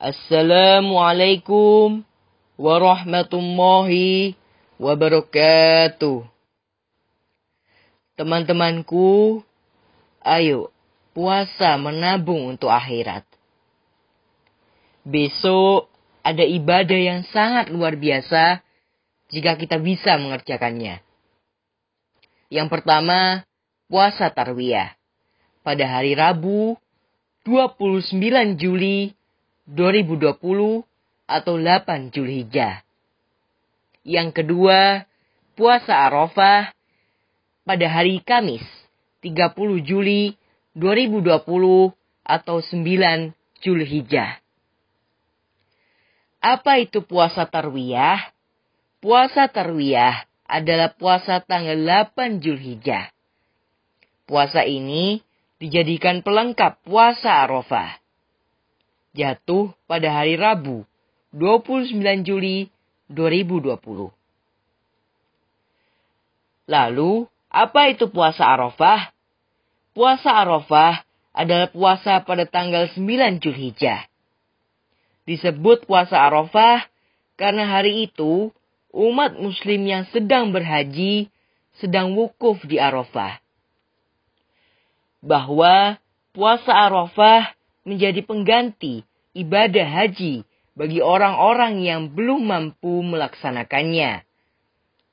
Assalamualaikum warahmatullahi wabarakatuh. Teman-temanku, ayo puasa menabung untuk akhirat. Besok ada ibadah yang sangat luar biasa jika kita bisa mengerjakannya. Yang pertama, puasa tarwiyah. Pada hari Rabu, 29 Juli 2020 atau 8 Julhijjah. Yang kedua, puasa Arafah pada hari Kamis 30 Juli 2020 atau 9 Julhijjah. Apa itu puasa tarwiyah? Puasa tarwiyah adalah puasa tanggal 8 Julhijjah. Puasa ini dijadikan pelengkap puasa Arafah jatuh pada hari Rabu 29 Juli 2020. Lalu, apa itu puasa Arafah? Puasa Arafah adalah puasa pada tanggal 9 Julhijjah. Disebut puasa Arafah karena hari itu umat muslim yang sedang berhaji sedang wukuf di Arafah. Bahwa puasa Arafah menjadi pengganti ibadah haji bagi orang-orang yang belum mampu melaksanakannya,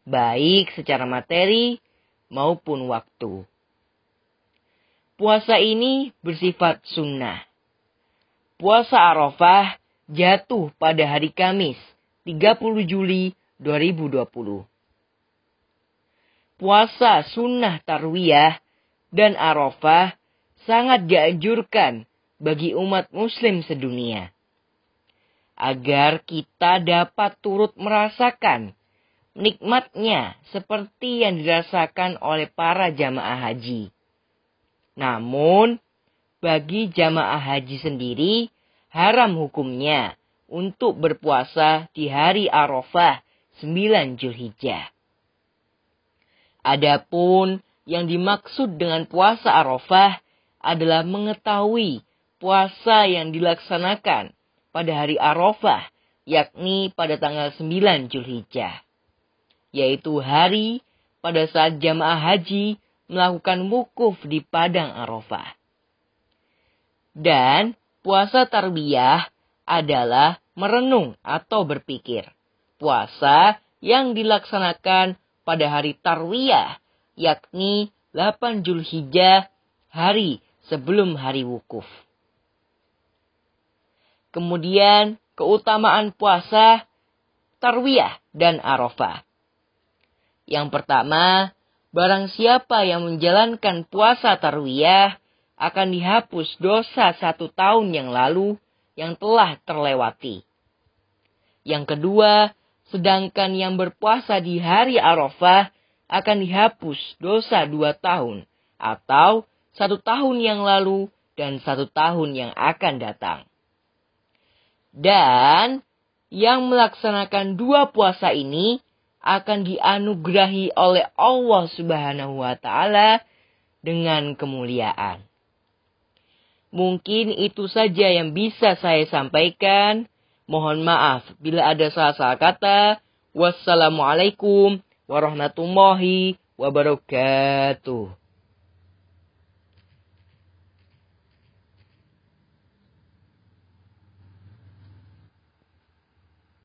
baik secara materi maupun waktu. Puasa ini bersifat sunnah. Puasa Arafah jatuh pada hari Kamis 30 Juli 2020. Puasa sunnah tarwiyah dan Arafah sangat dianjurkan bagi umat muslim sedunia. Agar kita dapat turut merasakan nikmatnya seperti yang dirasakan oleh para jamaah haji. Namun, bagi jamaah haji sendiri, haram hukumnya untuk berpuasa di hari Arafah 9 Julhijjah. Adapun yang dimaksud dengan puasa Arafah adalah mengetahui puasa yang dilaksanakan pada hari Arafah, yakni pada tanggal 9 Julhijjah, yaitu hari pada saat jamaah haji melakukan wukuf di padang Arafah. Dan puasa tarbiyah adalah merenung atau berpikir. Puasa yang dilaksanakan pada hari tarwiyah, yakni 8 Julhijjah, hari sebelum hari wukuf. Kemudian keutamaan puasa Tarwiyah dan Arafah. Yang pertama, barang siapa yang menjalankan puasa Tarwiyah akan dihapus dosa satu tahun yang lalu yang telah terlewati. Yang kedua, sedangkan yang berpuasa di hari Arafah akan dihapus dosa dua tahun atau satu tahun yang lalu dan satu tahun yang akan datang. Dan yang melaksanakan dua puasa ini akan dianugerahi oleh Allah Subhanahu wa taala dengan kemuliaan. Mungkin itu saja yang bisa saya sampaikan. Mohon maaf bila ada salah-salah kata. Wassalamualaikum warahmatullahi wabarakatuh.